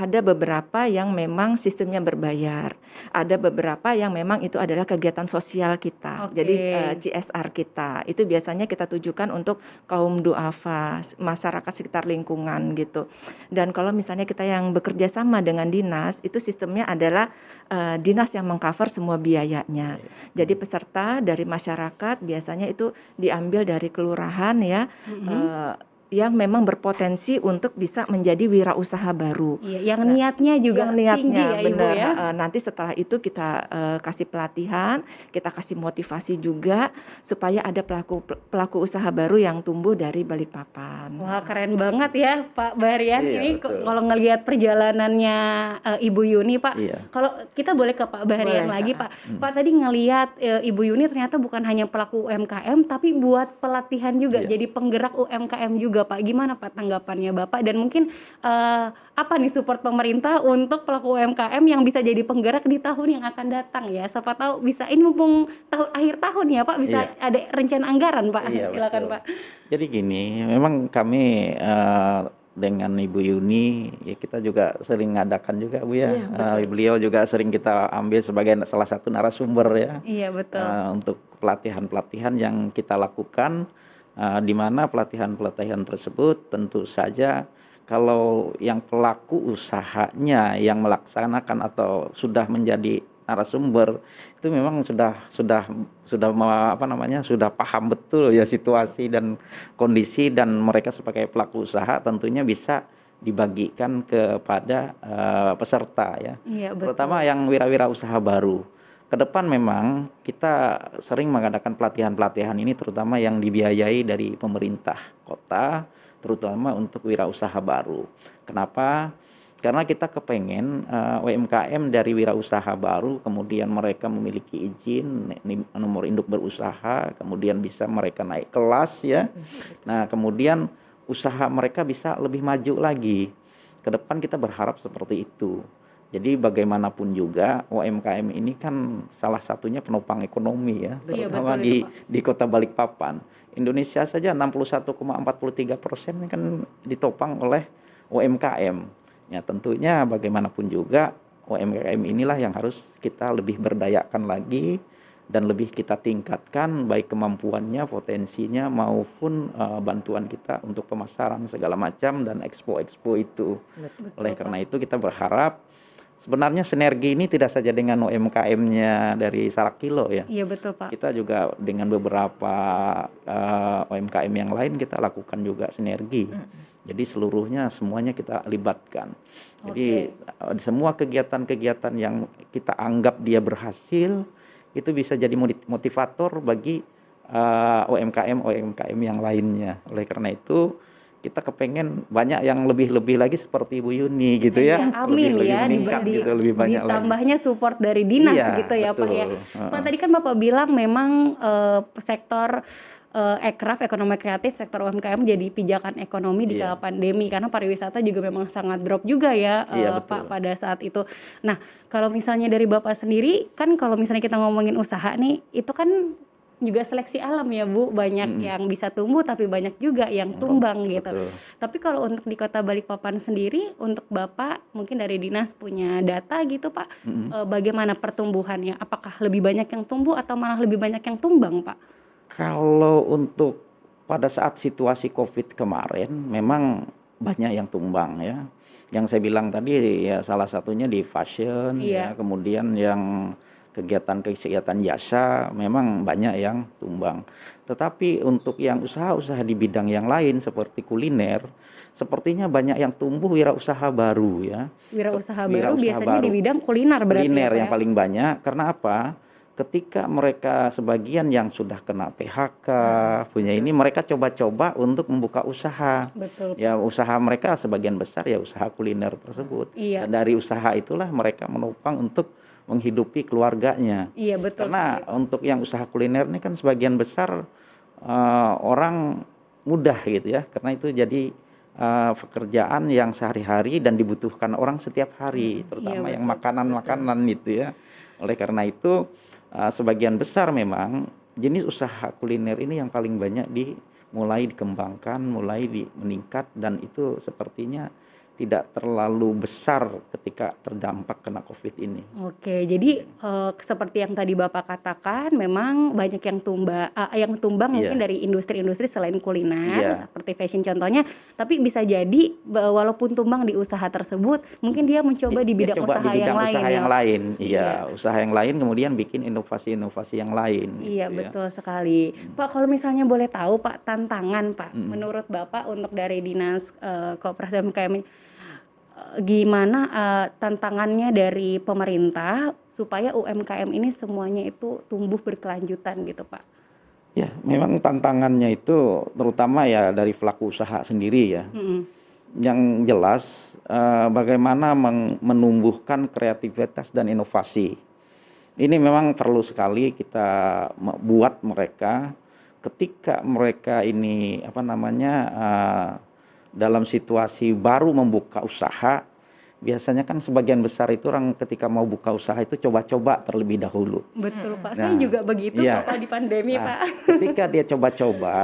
ada beberapa yang memang sistemnya berbayar, ada beberapa yang memang itu adalah kegiatan sosial kita, jadi Oke. eh, CSR kita itu biasanya kita tujukan untuk kaum duafa, masyarakat sekitar lingkungan gitu. Dan kalau misalnya kita yang bekerja sama dengan dinas, itu sistemnya adalah eh, dinas yang mengcover semua biayanya. Jadi peserta dari masyarakat biasanya itu diambil dari kelurahan ya, Mhm. eh, yang memang berpotensi untuk bisa menjadi wirausaha baru. Iya, yang Nah, niatnya juga yang niatnya tinggi ya Ibu benar. ya. Nah, eh, nanti setelah itu kita eh, kasih pelatihan, kita kasih motivasi juga supaya ada pelaku pelaku usaha baru yang tumbuh dari Balikpapan. Wah keren banget ya Pak Barian. Iya, Ini betul. kalau ngelihat perjalanannya eh, Ibu Yuni Pak. Iya. Kalau kita boleh ke Pak Barian Boleh, lagi. Pak. Pak tadi ngelihat eh, Ibu Yuni ternyata bukan hanya pelaku UMKM tapi buat pelatihan juga. Iya. Jadi penggerak UMKM juga juga Pak. Gimana Pak tanggapannya Bapak dan mungkin uh, apa nih support pemerintah untuk pelaku UMKM yang bisa jadi penggerak di tahun yang akan datang ya. Siapa tahu bisa ini mumpung tahun akhir tahun ya Pak bisa iya. ada rencana anggaran Pak. Iya, Silakan betul. Pak. Jadi gini, memang kami uh, dengan Ibu Yuni ya kita juga sering ngadakan juga Bu ya. Iya, uh, beliau juga sering kita ambil sebagai salah satu narasumber ya. Iya betul. Uh, untuk pelatihan-pelatihan yang kita lakukan uh, di mana pelatihan-pelatihan tersebut tentu saja kalau yang pelaku usahanya yang melaksanakan atau sudah menjadi narasumber itu memang sudah sudah sudah apa namanya sudah paham betul ya situasi dan kondisi dan mereka sebagai pelaku usaha tentunya bisa dibagikan kepada uh, peserta ya, iya, betul. terutama yang wira-wira usaha baru. Ke depan memang kita sering mengadakan pelatihan-pelatihan ini terutama yang dibiayai dari pemerintah kota, terutama untuk wirausaha baru. Kenapa? karena kita kepengen uh, eh, UMKM dari wirausaha baru kemudian mereka memiliki izin nomor induk berusaha kemudian bisa mereka naik kelas ya nah kemudian usaha mereka bisa lebih maju lagi ke depan kita berharap seperti itu jadi bagaimanapun juga UMKM ini kan salah satunya penopang ekonomi ya, iya, terutama betul, di di Kota Balikpapan. Indonesia saja 61,43 persen kan ditopang oleh UMKM. Ya tentunya bagaimanapun juga UMKM inilah yang harus kita lebih berdayakan lagi dan lebih kita tingkatkan baik kemampuannya, potensinya maupun uh, bantuan kita untuk pemasaran segala macam dan expo-expo itu. Betul, Oleh karena itu kita berharap sebenarnya sinergi ini tidak saja dengan UMKM-nya dari Salak Kilo ya. Iya betul Pak. Kita juga dengan beberapa uh, eh, UMKM yang lain kita lakukan juga sinergi. Mm jadi seluruhnya semuanya kita libatkan. Jadi okay. Eh, semua kegiatan-kegiatan yang kita anggap dia berhasil itu bisa jadi motivator bagi uh, eh, UMKM UMKM yang lainnya. Oleh karena itu kita kepengen banyak yang lebih-lebih lagi seperti Ibu Yuni gitu ya. Iya, amin lebih, ya, lebih di, gitu, lebih banyak ditambahnya lagi. support dari dinas iya, gitu ya betul. Pak ya. Pak tadi kan Bapak bilang memang uh, sektor uh, ekraf ekonomi kreatif sektor UMKM jadi pijakan ekonomi di yeah. kala pandemi karena pariwisata juga memang sangat drop juga ya yeah, uh, Pak pada saat itu. Nah, kalau misalnya dari Bapak sendiri kan kalau misalnya kita ngomongin usaha nih itu kan juga seleksi alam ya Bu banyak hmm. yang bisa tumbuh tapi banyak juga yang tumbang oh, gitu. Betul. Tapi kalau untuk di Kota Balikpapan sendiri untuk Bapak mungkin dari dinas punya data gitu Pak hmm. e, bagaimana pertumbuhannya? Apakah lebih banyak yang tumbuh atau malah lebih banyak yang tumbang Pak? Kalau untuk pada saat situasi COVID kemarin memang banyak yang tumbang ya. Yang saya bilang tadi ya salah satunya di fashion iya. ya, kemudian yang kegiatan-kegiatan jasa memang banyak yang tumbang. Tetapi untuk yang usaha-usaha di bidang yang lain seperti kuliner, sepertinya banyak yang tumbuh wirausaha baru ya. Wirausaha, wirausaha baru biasanya baru. di bidang kuliner berarti. Kuliner ya, yang ya? paling banyak karena apa? ketika mereka sebagian yang sudah kena PHK hmm. punya ini mereka coba-coba untuk membuka usaha. Betul. Ya usaha mereka sebagian besar ya usaha kuliner tersebut. Iya. Dan dari usaha itulah mereka menopang untuk menghidupi keluarganya. Iya betul. Karena sekali. untuk yang usaha kuliner ini kan sebagian besar uh, orang mudah gitu ya. Karena itu jadi uh, pekerjaan yang sehari-hari dan dibutuhkan orang setiap hari, hmm. terutama iya, yang makanan-makanan gitu ya. Oleh karena itu uh, sebagian besar memang jenis usaha kuliner ini yang paling banyak dimulai dikembangkan, mulai di, meningkat dan itu sepertinya tidak terlalu besar ketika terdampak kena COVID ini. Oke, jadi uh, seperti yang tadi Bapak katakan, memang banyak yang tumba, uh, yang tumbang yeah. mungkin dari industri-industri selain kuliner, yeah. seperti fashion contohnya. Tapi bisa jadi walaupun tumbang di usaha tersebut, mungkin dia mencoba di bidang usaha di bidang yang usaha lain. yang ya. lain, iya, yeah. usaha yang lain kemudian bikin inovasi-inovasi yang lain. Iya, gitu betul ya. sekali, Pak. Kalau misalnya boleh tahu, Pak, tantangan, Pak, mm. menurut Bapak untuk dari dinas uh, koperasi UMKM gimana uh, tantangannya dari pemerintah supaya UMKM ini semuanya itu tumbuh berkelanjutan gitu Pak? Ya, memang tantangannya itu terutama ya dari pelaku usaha sendiri ya. Mm -hmm. Yang jelas uh, bagaimana menumbuhkan kreativitas dan inovasi. Ini memang perlu sekali kita buat mereka ketika mereka ini apa namanya uh, dalam situasi baru membuka usaha biasanya kan sebagian besar itu orang ketika mau buka usaha itu coba-coba terlebih dahulu. Betul Pak, nah, saya juga begitu iya. Pak di pandemi nah, Pak. Ketika dia coba-coba,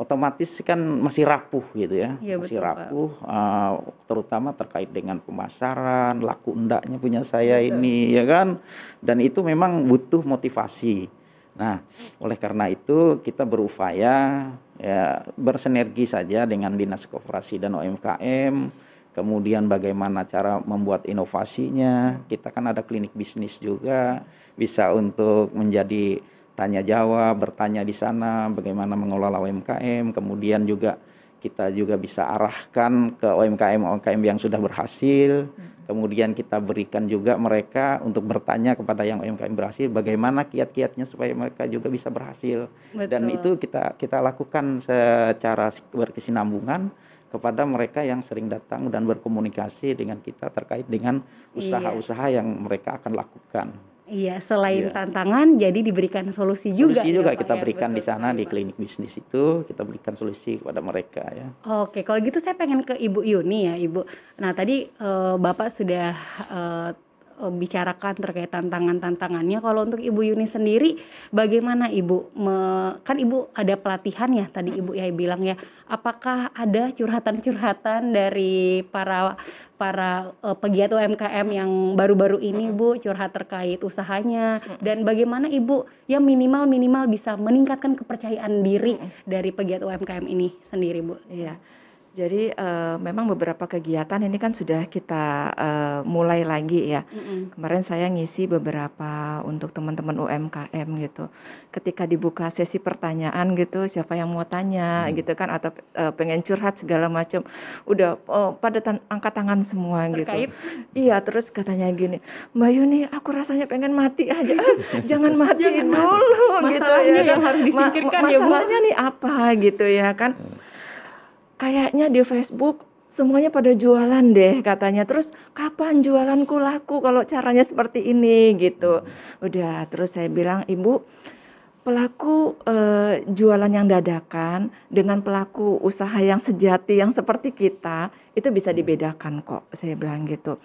otomatis kan masih rapuh gitu ya, ya masih betul, rapuh, uh, terutama terkait dengan pemasaran, laku endaknya punya saya betul. ini ya kan, dan itu memang butuh motivasi. Nah, oleh karena itu kita berupaya ya bersinergi saja dengan dinas koperasi dan UMKM kemudian bagaimana cara membuat inovasinya. Kita kan ada klinik bisnis juga, bisa untuk menjadi tanya jawab, bertanya di sana bagaimana mengelola UMKM, kemudian juga kita juga bisa arahkan ke UMKM UMKM yang sudah berhasil. Kemudian kita berikan juga mereka untuk bertanya kepada yang UMKM berhasil bagaimana kiat-kiatnya supaya mereka juga bisa berhasil. Betul. Dan itu kita kita lakukan secara berkesinambungan kepada mereka yang sering datang dan berkomunikasi dengan kita terkait dengan iya. usaha-usaha yang mereka akan lakukan. Iya, selain iya. tantangan, jadi diberikan solusi juga. Solusi juga ya, kita ya? berikan Betul di sana di klinik bisnis itu, kita berikan solusi kepada mereka ya. Oke, kalau gitu saya pengen ke Ibu Yuni ya, Ibu. Nah tadi uh, Bapak sudah uh, bicarakan terkait tantangan-tantangannya. Kalau untuk Ibu Yuni sendiri, bagaimana Ibu? Me, kan Ibu ada pelatihan ya tadi Ibu ya bilang ya. Apakah ada curhatan-curhatan dari para para uh, pegiat UMKM yang baru-baru ini Bu curhat terkait usahanya dan bagaimana Ibu ya minimal minimal bisa meningkatkan kepercayaan diri dari pegiat UMKM ini sendiri Bu. Iya. Jadi uh, memang beberapa kegiatan ini kan sudah kita uh, mulai lagi ya. Mm-hmm. Kemarin saya ngisi beberapa untuk teman-teman UMKM gitu. Ketika dibuka sesi pertanyaan gitu, siapa yang mau tanya mm. gitu kan atau uh, pengen curhat segala macam, udah uh, pada tan- angkat tangan semua gitu. Terkait? gitu. Iya, terus katanya gini, Mbak Yuni, aku rasanya pengen mati aja. Jangan mati Jangan dulu mati. gitu ya. yang harus disingkirkan Ma- ya, Masalahnya nih apa gitu ya kan. Mm kayaknya di Facebook semuanya pada jualan deh katanya. Terus kapan jualanku laku kalau caranya seperti ini gitu. Udah terus saya bilang, "Ibu, pelaku eh, jualan yang dadakan dengan pelaku usaha yang sejati yang seperti kita itu bisa dibedakan kok." Saya bilang gitu.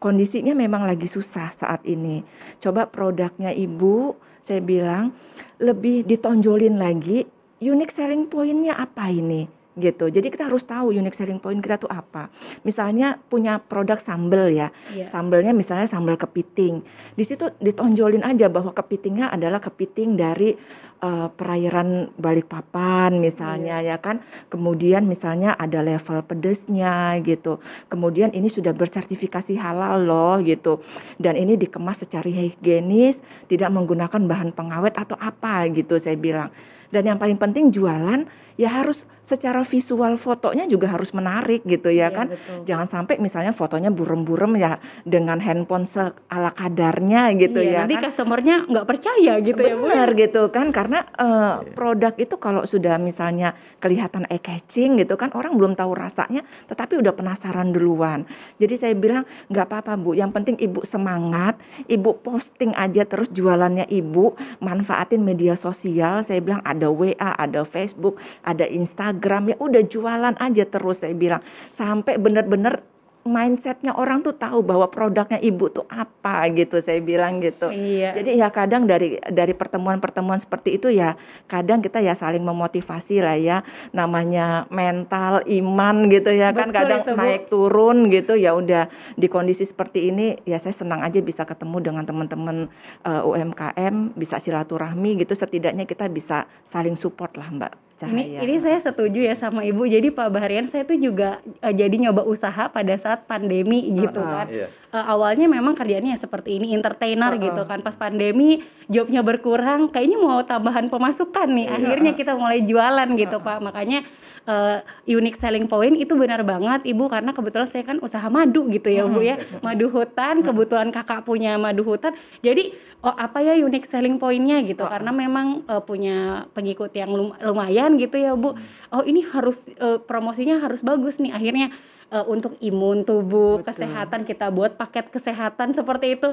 Kondisinya memang lagi susah saat ini. Coba produknya Ibu, saya bilang lebih ditonjolin lagi unique selling pointnya apa ini gitu. Jadi kita harus tahu unique selling point kita tuh apa. Misalnya punya produk sambal ya, yeah. sambelnya misalnya sambal kepiting. Di situ ditonjolin aja bahwa kepitingnya adalah kepiting dari uh, perairan Balikpapan misalnya yeah. ya kan. Kemudian misalnya ada level pedesnya gitu. Kemudian ini sudah bersertifikasi halal loh gitu. Dan ini dikemas secara higienis, tidak menggunakan bahan pengawet atau apa gitu saya bilang. Dan yang paling penting jualan ya harus secara visual fotonya juga harus menarik gitu ya iya, kan. Betul. Jangan sampai misalnya fotonya burem-burem ya dengan handphone ala kadarnya gitu iya, ya. Nanti kan. customernya nggak percaya gitu Bener, ya Bu. Benar gitu kan karena uh, produk itu kalau sudah misalnya kelihatan eye catching gitu kan orang belum tahu rasanya tetapi udah penasaran duluan. Jadi saya bilang nggak apa-apa Bu, yang penting Ibu semangat, Ibu posting aja terus jualannya Ibu, manfaatin media sosial. Saya bilang ada WA, ada Facebook, ada Instagram ya udah jualan aja terus saya bilang sampai benar-benar mindsetnya orang tuh tahu bahwa produknya ibu tuh apa gitu saya bilang gitu. Iya. Jadi ya kadang dari dari pertemuan-pertemuan seperti itu ya kadang kita ya saling memotivasi lah ya namanya mental iman gitu ya kan. Betul kan kadang itu, naik turun gitu ya udah di kondisi seperti ini ya saya senang aja bisa ketemu dengan teman-teman uh, UMKM bisa silaturahmi gitu setidaknya kita bisa saling support lah Mbak. Cahaya. Ini ini saya setuju ya sama Ibu. Jadi Pak Baharian saya tuh juga uh, jadi nyoba usaha pada saat pandemi gitu uh -uh. kan. Yeah. Uh, awalnya memang kerjanya seperti ini entertainer uh -uh. gitu kan. Pas pandemi jobnya berkurang, kayaknya mau tambahan pemasukan nih. Yeah. Akhirnya kita mulai jualan gitu uh -uh. Pak. Makanya uh, unique selling point itu benar banget Ibu karena kebetulan saya kan usaha madu gitu ya Bu ya. Madu hutan, kebetulan Kakak punya madu hutan. Jadi oh apa ya unique selling pointnya gitu -uh. karena memang uh, punya pengikut yang lumayan gitu ya Bu. Oh ini harus uh, promosinya harus bagus nih akhirnya uh, untuk imun tubuh, Betul. kesehatan kita buat paket kesehatan seperti itu.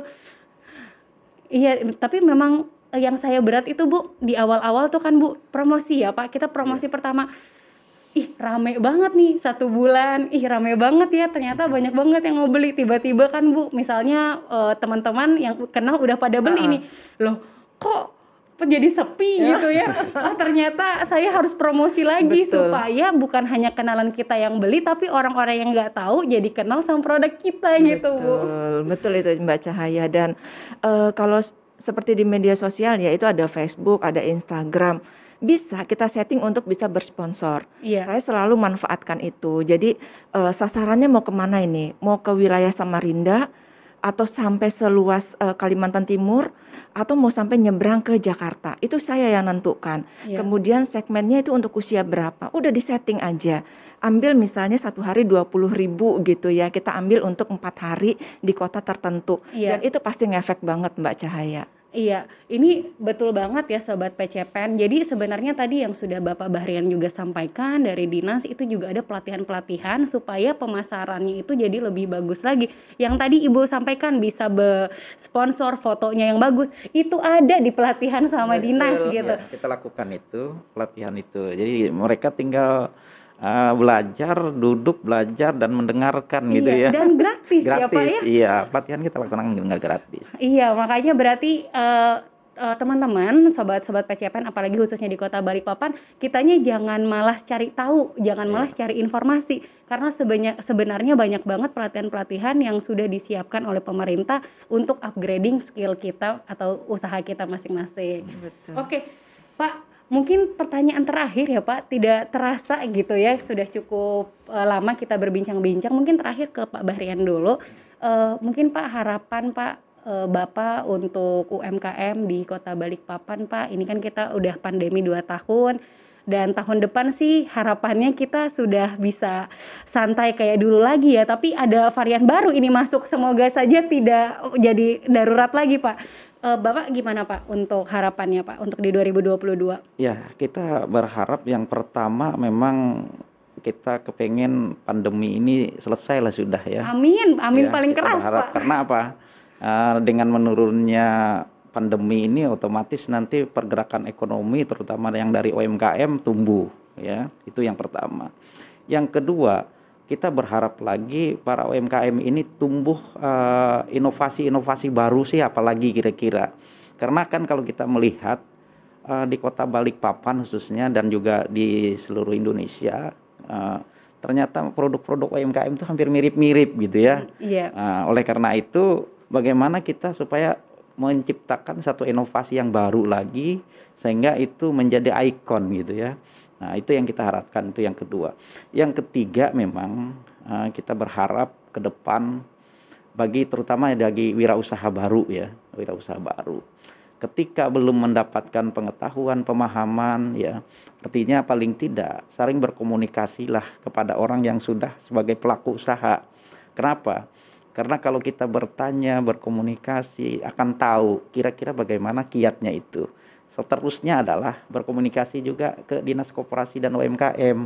Iya, tapi memang yang saya berat itu Bu di awal-awal tuh kan Bu promosi ya Pak. Kita promosi pertama ih rame banget nih satu bulan. Ih rame banget ya ternyata banyak banget yang mau beli. Tiba-tiba kan bu misalnya eh, teman-teman yang kenal udah pada beli Uh-uh. nih. Loh kok jadi sepi gitu ya? Oh ternyata saya harus promosi lagi Betul. supaya bukan hanya kenalan kita yang beli tapi orang-orang yang nggak tahu jadi kenal sama produk kita gitu bu. Betul, betul itu Mbak Cahaya. Dan eh, kalau seperti di media sosial ya itu ada Facebook, ada Instagram. Bisa kita setting untuk bisa bersponsor. iya Saya selalu manfaatkan itu. Jadi eh, sasarannya mau ke mana ini? Mau ke wilayah Samarinda atau sampai seluas eh, Kalimantan Timur atau mau sampai nyebrang ke Jakarta? Itu saya yang nentukan. iya. Kemudian segmennya itu untuk usia berapa? Udah di setting aja. Ambil misalnya satu hari 20 ribu gitu ya. Kita ambil untuk empat hari di kota tertentu. Iya. Dan itu pasti ngefek banget Mbak Cahaya. Iya, ini betul banget ya Sobat PCPN. Jadi sebenarnya tadi yang sudah Bapak Bahrian juga sampaikan dari dinas itu juga ada pelatihan-pelatihan supaya pemasarannya itu jadi lebih bagus lagi. Yang tadi Ibu sampaikan bisa be sponsor fotonya yang bagus, itu ada di pelatihan sama Betul. dinas gitu. Ya, kita lakukan itu pelatihan itu. Jadi mereka tinggal uh, belajar, duduk belajar dan mendengarkan gitu Iya, ya. dan gratis, ya Pak gratis, ya. iya. Pelatihan kita laksanakan dengan gratis. Iya, makanya berarti eh, eh, teman-teman, sobat-sobat PCPN, apalagi khususnya di Kota Balikpapan, kitanya jangan malas cari tahu, jangan Iya. malas cari informasi, karena sebanyak sebenarnya banyak banget pelatihan-pelatihan yang sudah disiapkan oleh pemerintah untuk upgrading skill kita atau usaha kita masing-masing. Betul. Oke, Pak, mungkin pertanyaan terakhir ya Pak, tidak terasa gitu ya, sudah cukup eh, lama kita berbincang-bincang. Mungkin terakhir ke Pak Bahrian dulu. Eh, mungkin Pak harapan Pak eh, Bapak untuk UMKM di Kota Balikpapan Pak. Ini kan kita udah pandemi 2 tahun dan tahun depan sih harapannya kita sudah bisa santai kayak dulu lagi ya. Tapi ada varian baru ini masuk. Semoga saja tidak jadi darurat lagi Pak. Eh, Bapak gimana Pak untuk harapannya Pak untuk di 2022? Ya, kita berharap yang pertama memang kita kepengen pandemi ini selesai lah sudah ya. Amin, amin Ya, paling keras berharap. Pak. Karena apa? Eh, dengan menurunnya pandemi ini otomatis nanti pergerakan ekonomi terutama yang dari UMKM tumbuh ya. Itu yang pertama. Yang kedua, kita berharap lagi para UMKM ini tumbuh eh, inovasi-inovasi baru sih apalagi kira-kira. Karena kan kalau kita melihat eh, di kota Balikpapan khususnya dan juga di seluruh Indonesia eh, ternyata produk-produk UMKM itu hampir mirip-mirip gitu ya. Iya, Nah, oleh karena itu, bagaimana kita supaya menciptakan satu inovasi yang baru lagi sehingga itu menjadi ikon gitu ya. Nah, itu yang kita harapkan itu yang kedua. Yang ketiga memang eh, kita berharap ke depan bagi terutama bagi wirausaha baru ya, wirausaha baru. Ketika belum mendapatkan pengetahuan, pemahaman ya, artinya paling tidak saling berkomunikasilah kepada orang yang sudah sebagai pelaku usaha. Kenapa? Karena kalau kita bertanya, berkomunikasi akan tahu kira-kira bagaimana kiatnya itu. Seterusnya adalah berkomunikasi juga ke Dinas Koperasi dan UMKM.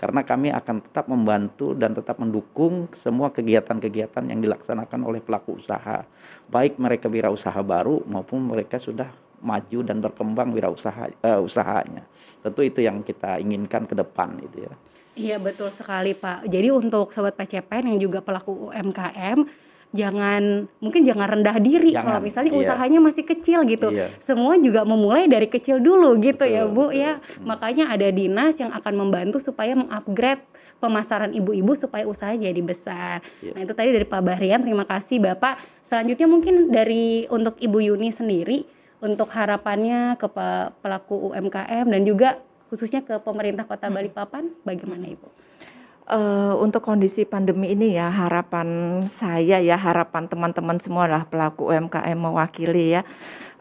Karena kami akan tetap membantu dan tetap mendukung semua kegiatan-kegiatan yang dilaksanakan oleh pelaku usaha. Baik mereka wirausaha baru maupun mereka sudah maju dan berkembang wirausaha eh, usahanya. Tentu itu yang kita inginkan ke depan itu ya. Iya betul sekali Pak. Jadi untuk sobat PCPN yang juga pelaku UMKM, jangan mungkin jangan rendah diri Jangan, kalau misalnya iya. usahanya masih kecil gitu. Iya. Semua juga memulai dari kecil dulu gitu ya Betul, Bu betul. ya. Makanya ada dinas yang akan membantu supaya mengupgrade pemasaran ibu-ibu supaya usaha jadi besar. Iya. Nah itu tadi dari Pak Bahrian, terima kasih Bapak. Selanjutnya mungkin dari untuk Ibu Yuni sendiri untuk harapannya ke pe- pelaku UMKM dan juga khususnya ke pemerintah Kota Balikpapan, bagaimana Ibu? Eh, untuk kondisi pandemi ini ya harapan saya ya harapan teman-teman semua lah pelaku UMKM mewakili ya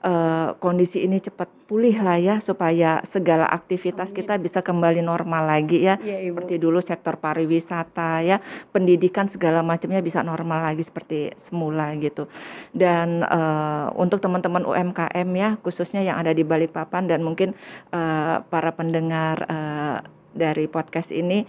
eh, kondisi ini cepat pulih lah ya supaya segala aktivitas Amin. kita bisa kembali normal lagi ya Ibu. seperti dulu sektor pariwisata ya pendidikan segala macamnya bisa normal lagi seperti semula gitu dan eh, untuk teman-teman UMKM ya khususnya yang ada di Balikpapan dan mungkin eh, para pendengar eh, dari podcast ini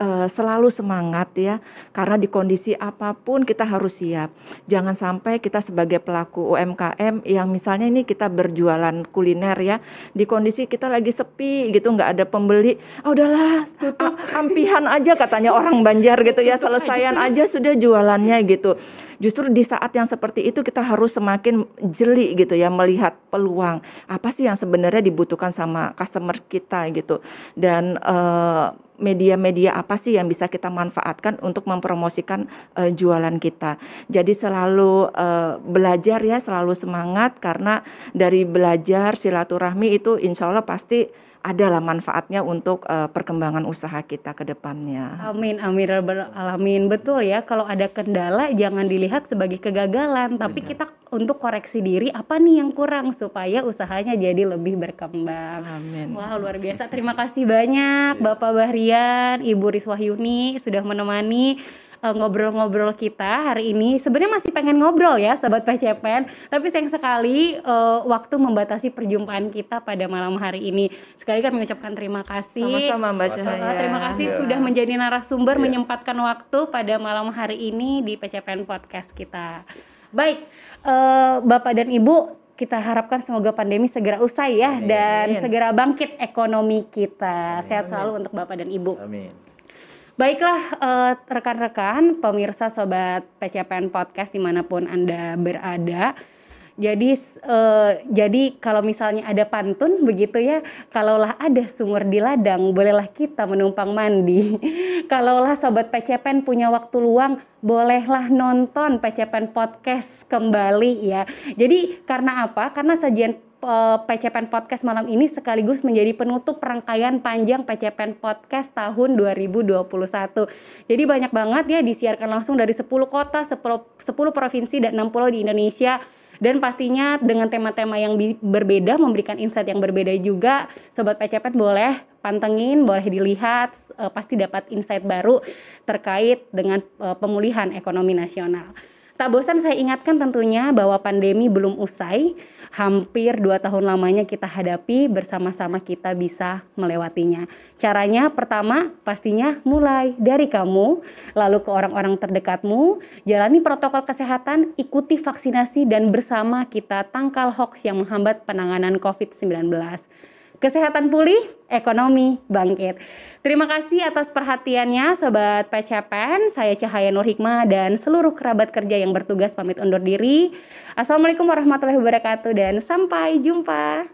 uh, selalu semangat ya karena di kondisi apa pun kita harus siap. Jangan sampai kita sebagai pelaku UMKM yang misalnya ini kita berjualan kuliner ya di kondisi kita lagi sepi gitu nggak ada pembeli, oh, udahlah tutup ampihan aja katanya orang Banjar gitu ya selesaian aja sudah jualannya gitu. Justru di saat yang seperti itu kita harus semakin jeli gitu ya melihat peluang apa sih yang sebenarnya dibutuhkan sama customer kita gitu dan uh, media-media apa sih yang bisa kita manfaatkan untuk mempromosikan uh, jualan kita. Jadi selalu uh, belajar ya, selalu semangat karena dari belajar silaturahmi itu insya Allah pasti adalah manfaatnya untuk uh, perkembangan usaha kita ke depannya. Amin, amin, alamin. Betul ya, kalau ada kendala jangan dilihat sebagai kegagalan, tapi kita untuk koreksi diri apa nih yang kurang supaya usahanya jadi lebih berkembang. Amin. Wah, luar biasa. Terima kasih banyak Bapak Bahrian, Ibu Riswahyuni sudah menemani ngobrol-ngobrol uh, kita hari ini. Sebenarnya masih pengen ngobrol ya, sobat PCPN, tapi sayang sekali uh, waktu membatasi perjumpaan kita pada malam hari ini. Sekali kami mengucapkan terima kasih. Sama-sama Mbak Cahaya. Uh, terima kasih ya. sudah menjadi narasumber, ya. menyempatkan waktu pada malam hari ini di PCPN Podcast kita. Baik, uh, Bapak dan Ibu, kita harapkan semoga pandemi segera usai ya Amin. dan segera bangkit ekonomi kita. Amin. Sehat selalu untuk Bapak dan Ibu. Amin. Baiklah uh, rekan-rekan pemirsa sobat PCPN podcast di mana pun anda berada. Jadi uh, jadi kalau misalnya ada pantun begitu ya, kalaulah ada sumur di ladang, bolehlah kita menumpang mandi. kalaulah sobat PCPN punya waktu luang, bolehlah nonton PCPN podcast kembali ya. Jadi karena apa? Karena sajian uh, eh, PCPN Podcast malam ini sekaligus menjadi penutup rangkaian panjang PCPN Podcast tahun 2021. Jadi banyak banget ya disiarkan langsung dari 10 kota, 10, 10 provinsi dan 6 pulau di Indonesia. Dan pastinya dengan tema-tema yang berbeda memberikan insight yang berbeda juga sobat PCPN boleh pantengin boleh dilihat uh, pasti dapat insight baru terkait dengan uh, pemulihan ekonomi nasional. Tak bosan saya ingatkan tentunya bahwa pandemi belum usai hampir dua tahun lamanya kita hadapi bersama-sama kita bisa melewatinya. Caranya pertama pastinya mulai dari kamu, lalu ke orang-orang terdekatmu, jalani protokol kesehatan, ikuti vaksinasi dan bersama kita tangkal hoax yang menghambat penanganan COVID-19. Kesehatan pulih, ekonomi bangkit. Terima kasih atas perhatiannya Sobat PCPN. Saya Cahaya Nur Hikmah dan seluruh kerabat kerja yang bertugas pamit undur diri. Assalamualaikum warahmatullahi wabarakatuh dan sampai jumpa.